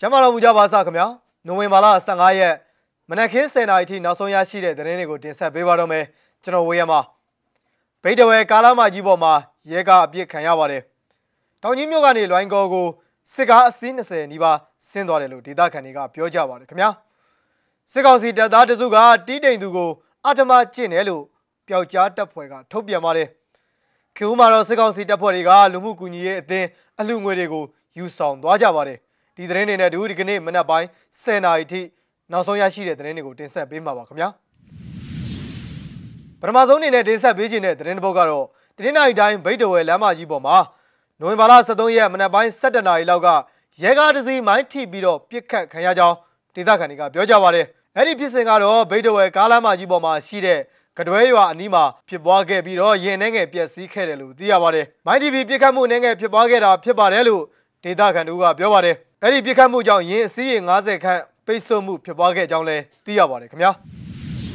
ကျမ်းမာတော်မူကြပါစခင်ဗျာနိုဝင်ဘာလ15ရက်မနက်ခင်း10:00နာရီထိနောက်ဆုံးရရှိတဲ့သတင်းတွေကိုတင်ဆက်ပေးပါတော့မယ်ကျွန်တော်ဝေးရမှာဗိတ်တဝဲကာလာမကြီးပေါ်မှာရဲကအပြစ်ခံရပါတယ်တောင်ကြီးမြို့ကနေလွိုင်းကောကိုစစ်ကားအစီး20နီးပါးဆင်းသွားတယ်လို့ဒေသခံတွေကပြောကြပါတယ်ခင်ဗျာစစ်ကောင်စီတပ်သားတစုကတီးတိန်သူကိုအထမကျင့်တယ်လို့ပျောက်ကြားတပ်ဖွဲ့ကထုတ်ပြန်ပါတယ်ခေဦးမှာတော့စစ်ကောင်စီတပ်ဖွဲ့တွေကလူမှုကူညီရေးအသင်းအလှငွေတွေကိုယူဆောင်သွားကြပါတယ် ဒီသတင်းတွေနဲ့ဒီဒီကနေ့မနက်ပိုင်း10:00နာရီထိနောက်ဆုံးရရှိတဲ့သတင်းတွေကိုတင်ဆက်ပေးမှာပါခင်ဗျာပထမဆုံးအနေနဲ့တင်ဆက်ပေးခြင်းတဲ့သတင်းတစ်ပုဒ်ကတော့တင်းနိုင်တိုင်းဗိတ်တဝဲလမ်းမကြီးပေါ်မှာနိုဝင်ဘာလ23ရက်မနက်ပိုင်း7:00နာရီလောက်ကရဲကားတစ်စီးမိုင်းထိပြီးတော့ပြစ်ခတ်ခံရကြောင်းဒေသခံတွေကပြောကြပါတယ်အဲ့ဒီဖြစ်စဉ်ကတော့ဗိတ်တဝဲကားလမ်းမကြီးပေါ်မှာရှိတဲ့ကတွဲရွာအနီးမှာဖြစ်ပွားခဲ့ပြီးတော့ရင်နှဲငယ်ပျက်စီးခဲ့တယ်လို့သိရပါတယ်။မိုင်းတီဗီပြစ်ခတ်မှုနှဲငယ်ဖြစ်ပွားခဲ့တာဖြစ်ပါတယ်လို့ဒေသခံတို့ကပြောပါတယ်။ အဲ့ဒီပြစ်ခတ်မှုကြောင့်ရင်အစည်းရေ90ခန့်ပိတ်ဆို့မှုဖြစ်ပွားခဲ့ကြောင်းလည်းသိရပါတယ်ခင်ဗျာ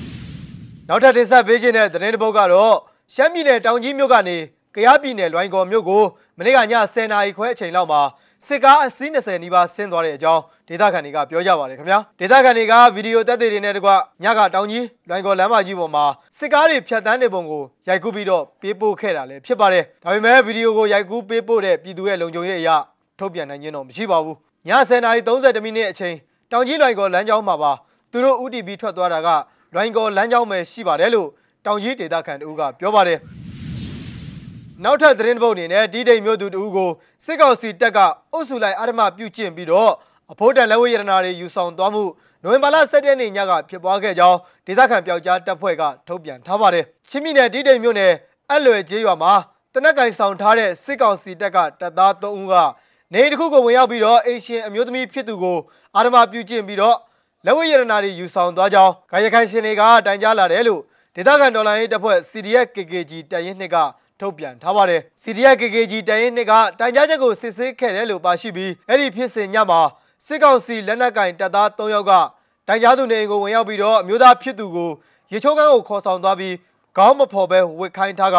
။နောက်ထပ်တင်ဆက်ပေးခြင်းတဲ့သတင်းတစ်ပုဒ်ကတော့ရှမ်းပြည်နယ်တောင်ကြီးမြို့ကနေကယားပြည်နယ်လွိုင်ကော်မြို့ကိုမနေ့ကည10:00နာရီခွဲအချိန်လောက်မှာစစ်ကားအစီး20နီးပါးဆင်းသွားတဲ့အကြောင်းဒေသခံတွေကပြောကြပါတယ်ခင်ဗျာဒေသခံတွေကဗီဒီယိုတက်တွေနဲ့တကွညကတောင်ကြီးလွိုင်ကော်လမ်းမကြီးပေါ်မှာစစ်ကားတွေဖြတ်တန်းနေပုံကိုရိုက်ကူးပြီးတော့ပေးပို့ခဲ့တာလည်းဖြစ်ပါတယ်ဒါပေမဲ့ဗီဒီယိုကိုရိုက်ကူးပေးပို့တဲ့ပြည်သူရဲ့လုံခြုံရေးအရာထုတ်ပြန်နိုင်ခြင်းတော့မရှိပါဘူး ည10:30မိနစ်အချိန်တောင်ကြီးလွိုင်ကော်လမ်းကြောင်းမှာပါသူတို့ UTB ထွက်သွားတာကလွိုင်ကော်လမ်းကြောင်းပဲရှိပါတယ်လို့တောင်ကြီးဒေသခံတို့ကပြောပါတယ်နောက်ထပ်သတင်းပုတ်အနေနဲ့ဒီဒိမ်မြို့သူတူကိုစစ်ကောင်စီတပ်ကအုပ်စုလိုက်အာရမပြုတ်ကျင့်ပြီးတော့အဖို့တန်လက်ဝဲရတနာတွေယူဆောင်သွားမှုနိုဝင်ဘာလ7ရက်နေ့ညကဖြစ်ပွားခဲ့ကြောင်းဒေသခံပျောက်ကြားတပ်ဖွဲ့ကထုတ်ပြန်ထားပါတယ်။ချင်းပြည်နယ်ဒီဒိမ်မြို့နယ်အလွယ်ကျေးရွာမှာတနက်ကင်ဆောင်ထားတဲ့စစ်ကောင်စီတပ်ကတပ်သား3ဦးက နေတစ်ခုကိုဝင်ရောက်ပြီးတော့အေရှင်အမျိုးသမီးဖြစ်သူကိုအာရမပြုတ်ကျင့်ပြီးတော့လက်ဝဲရတနာတွေယူဆောင်သွားကြောင်းကာယခိုင်ရှင်တွေကတိုင်ကြားလာတယ်လို့ဒေသခံဒေါ်လာရေးတပ်ဖွဲ့ CDF KKG တပ်ရင်းနှစ်ကထုတ်ပြန်ထားပါတယ် CDF KKG တိုင်ရင်နှစ်ကတိုင်ကြားချက်ကိုစစ်ဆေးခဲ့တယ်လို့ပါရှိပြီးအဲ့ဒီဖြစ်စဉ်ညမှာစစ်ကောင်စီလက်နက်ကင်တပ်သား3ယောက်ကတိုင်ကြားသူနေအိမ်ကိုဝင်ရောက်ပြီးတော့အမျိုးသားဖြစ်သူကိုရေချိုးကန်းကိုခေါ်ဆောင်သွားပြီးခေါင်းမဖော်ပဲဝစ်ခိုင်းထားက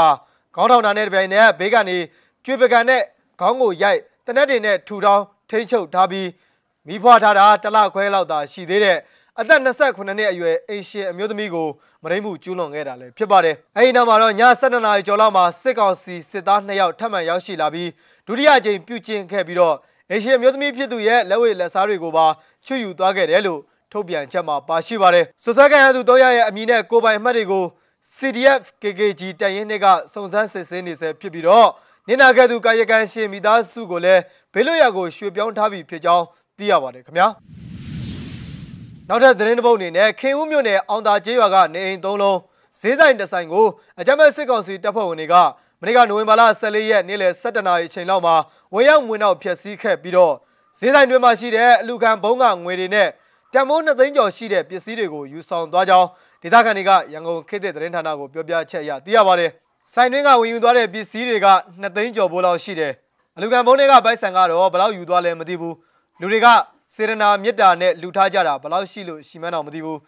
ခေါင်းထောင်တာနဲ့တပြိုင်နက်ဘေးကနေကျွေပကံနဲ့ခေါင်းကိုရိုက် တနက်တွေနဲ့ထူထောင်းထိမ့်ချုပ်ထားပြီးမိဖွားထားတာတလခွဲလောက်သာရှိသေးတဲ့အသက်28နှစ်အရွယ်အိရှင်အမျိုးသမီးကိုမရိမှုကျူးလွန်ခဲ့တာလည်းဖြစ်ပါတယ်။အဲဒီနောက်မှာတော့ည7:00နာရီကျော်လောက်မှာစစ်ကောင်စီစစ်သား2ယောက်ထပ်မံရောက်ရှိလာပြီးဒုတိယကြိမ်ပြုကျင်းခဲ့ပြီးတော့အိရှင်အမျိုးသမီးဖြစ်သူရဲ့လက်ဝဲလက်စားတွေကိုပါချွတ်ယူသွားခဲ့တယ်လို့ထုတ်ပြန်ချက်မှာပါရှိပါတယ်။စွစကန်ရသူတို့ရဲ့အမည်နဲ့ကိုပိုင်အမှတ်တွေကို CDF KKG တပ်ရင်းတွေကစုံစမ်းစစ်ဆေးနေဆဲဖြစ်ပြီးတော့ နေနာကဲသူကာယကံရှင်မိသားစုကိုလည်းဘေးလွတ်ရာကိုရွှေ့ပြောင်းထားပြီးဖြစ်ကြောင်းသိရပါတယ်ခင်ဗျာ။နောက်ထပ်သတင်းတစ်ပုဒ်အနေနဲ့ခင်ဦးမြို့နယ်အောင်သာကျေးရွာကနေအိမ်၃လုံးဈေးဆိုင်တစ်ဆိုင်ကိုအကြမ်းဖက်စစ်ကောင်စီတပ်ဖွဲ့ဝင်တွေကမနေ့ကနိုဝင်ဘာလ14ရက်နေ့လယ်17နာရီအချိန်လောက်မှာဝေရောက်ဝင်တော့ဖျက်ဆီးခဲ့ပြီးတော့ဈေးဆိုင်တွေမှာရှိတဲ့အလူခံဘုံကငွေတွေနဲ့တန်မိုး2သိန်းကျော်ရှိတဲ့ပစ္စည်းတွေကိုယူဆောင်သွားကြောင်းဒေသခံတွေကရန်ကုန်ခေတ်သစ်သတင်းဌာနကိုပြောပြချက်အရသိရပါတယ်။ ဆိုင်တွင်းကဝင်ယူသွားတဲ့ပစ္စည်းတွေက2သိန်းကျော်ဘိုးလောက်ရှိတယ်။အလူခံဘုံတွေကဘိုက်ဆန်ကတော့ဘယ်လောက်ယူသွားလဲမသိဘူး။လူတွေကစေရနာမေတ္တာနဲ့လူထားကြတာဘယ်လောက်ရှိလို့ရှိမှန်းတော့မသိဘူး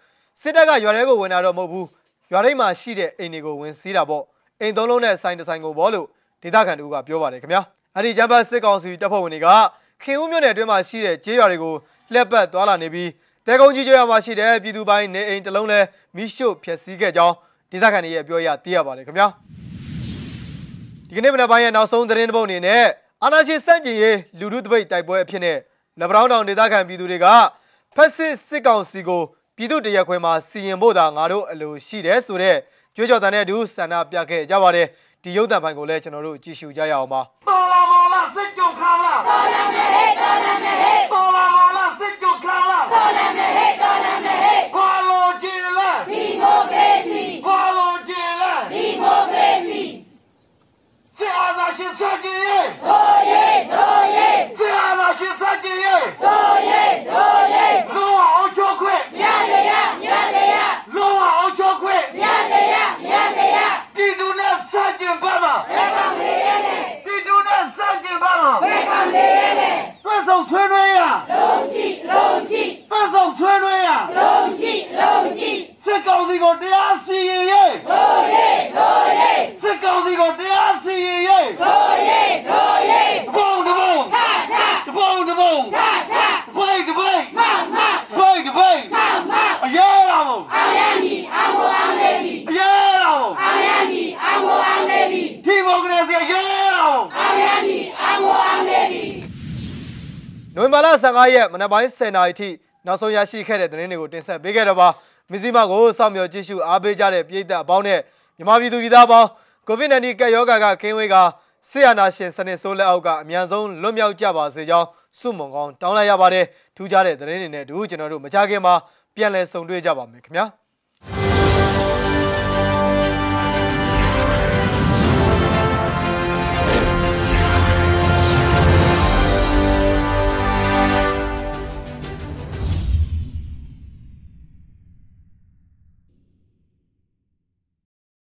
စစ်တပ်ကရွာထဲကိုဝင်တာတော့မဟုတ်ဘူးရွာထဲမှာရှိတဲ့အိမ်တွေကိုဝင်စီးတာပေါ့အိမ်သုံးလုံးနဲ့ဆိုင်တစ်ဆိုင်ကိုပေါ့လို့ဒေသခံတို့ကပြောပါတယ်ခင်ဗျာအဲ့ဒီဂျမ်ဘတ်စစ်ကောင်စီတပ်ဖွဲ့ဝင်တွေကခင်ဦးမြို့နယ်အတွင်းမှာရှိတဲ့ကျေးရွာတွေကိုလှက်ပတ်သွားလာနေပြီးတဲကုန်းကြီးကျေးရွာမှာရှိတဲ့ပြည်သူပိုင်းနေအိမ်တစ်လုံးလဲမိရှို့ဖျက်ဆီးခဲ့ကြောင်းဒေသခံတွေရဲ့ပြောရသိရပါတယ်ခင်ဗျာ ဒီကနေ့မနက်ပိုင်းရဲ့နောက်ဆုံးသတင်းတစ်ပုဒ်အနေနဲ့အာနာရှင်စန့်ကျင်ရေးလူထုတပိတ်တိုက်ပွဲအဖြစ်နဲ့လက်ပတောင်းတောင်ဒေသခံပြည်သူတွေကဖက်စစ်စစ်ကောင်စီကိုပြည်သူတရက်ခွဲမှာစီရင်ဖို့သာငါတို့အလိုရှိတယ်ဆိုတော့ကြွေးကြော်တန်တဲ့ဒူဆန္ဒပြခဲ့ကြပါတယ်ဒီရုပ်သံပိုင်းကိုလည်းကျွန်တော်တို့ကြည့်ရှုကြရအောင်ပါတော်လာမောလာစစ်ကြုံခါလာတော်လာမေဟေတော်လာမေဟေတော်လာမောလာစစ်ကြုံခါလာတော်လာမေဟေတော်လာမေဟေခွာလိုချင်လားဒီမိုကရေစီခွာလိုချင်လားဒီမိုကရေစီစစ်အာဏာရှင်စကြင်ရဲ့ဟိုယေဟိုယေစစ်အာဏာရှင်စကြင်ရဲ့ဟိုယေဟိုယေလောအောင်ချိုးခွင့်မြတ်တရားမြတ်တရားလောအောင်ချိုးခွင့်မြတ်တရားမြတ်တရားပြည်သူနဲ့စကြင်ပါမှာဘယ်ကောင်လေးရဲလဲပြည်သူနဲ့စကြင်ပါမှာဘယ်ကောင်လေးရဲလဲတွဲဆောင်ဆွေးနွေးရလုံးရှိလုံးရှိတွဲဆောင်ဆွေးနွေးရလုံးရှိလုံးရှိစစ်ကောင်စီကို တရားစီရင်ရဲ့ဟိုယေဟိုယေစစ်ကောင်စီကိုတရားစီရင်ရဲ့ဟိုယေဟိုယေဘုံတဘုံထထတဘုံတဘုံထထဘိုက်တပိတ်အရေးတော်ပုံအောင်ရမည်အောင်ကိုအောင်နေပြီအရေးတော်ပုံအောင်ရမည်အောင်ကိုအောင်နေပြီဒီမိုကရေစီအရေးတော်ပုံနိုဝင်ဘာလ15ရက်မနက်ပိုင်း10:00နာရီထိနောက်ဆုံးရရှိခဲ့တဲ့သတင်းတွေကိုတင်ဆက်ပေးခဲ့တော့ပါ မစ္စည်းမကိုစောင့်မျှော်ကြည့်ရှုအားပေးကြတဲ့ပြည်သက်အပေါင်းနဲ့မြန်မာပြည်သူပြည်သားအပေါင်း COVID-19 ကပ်ရောဂါကကင်းဝေးကဆီယနာရှင်စနစ်ဆိုးလက်အောက်ကအမြန်ဆုံးလွတ်မြောက်ကြပါစေကြောင်းဆုမွန်ကောင်းတောင်းလိုက်ရပါတယ်ထူးခြားတဲ့သတင်းတွေနဲ့အတူကျွန်တော်တို့မကြခင်မှာပြန်လည်ဆုံတွေ့ကြပါမယ်ခင်ဗျာ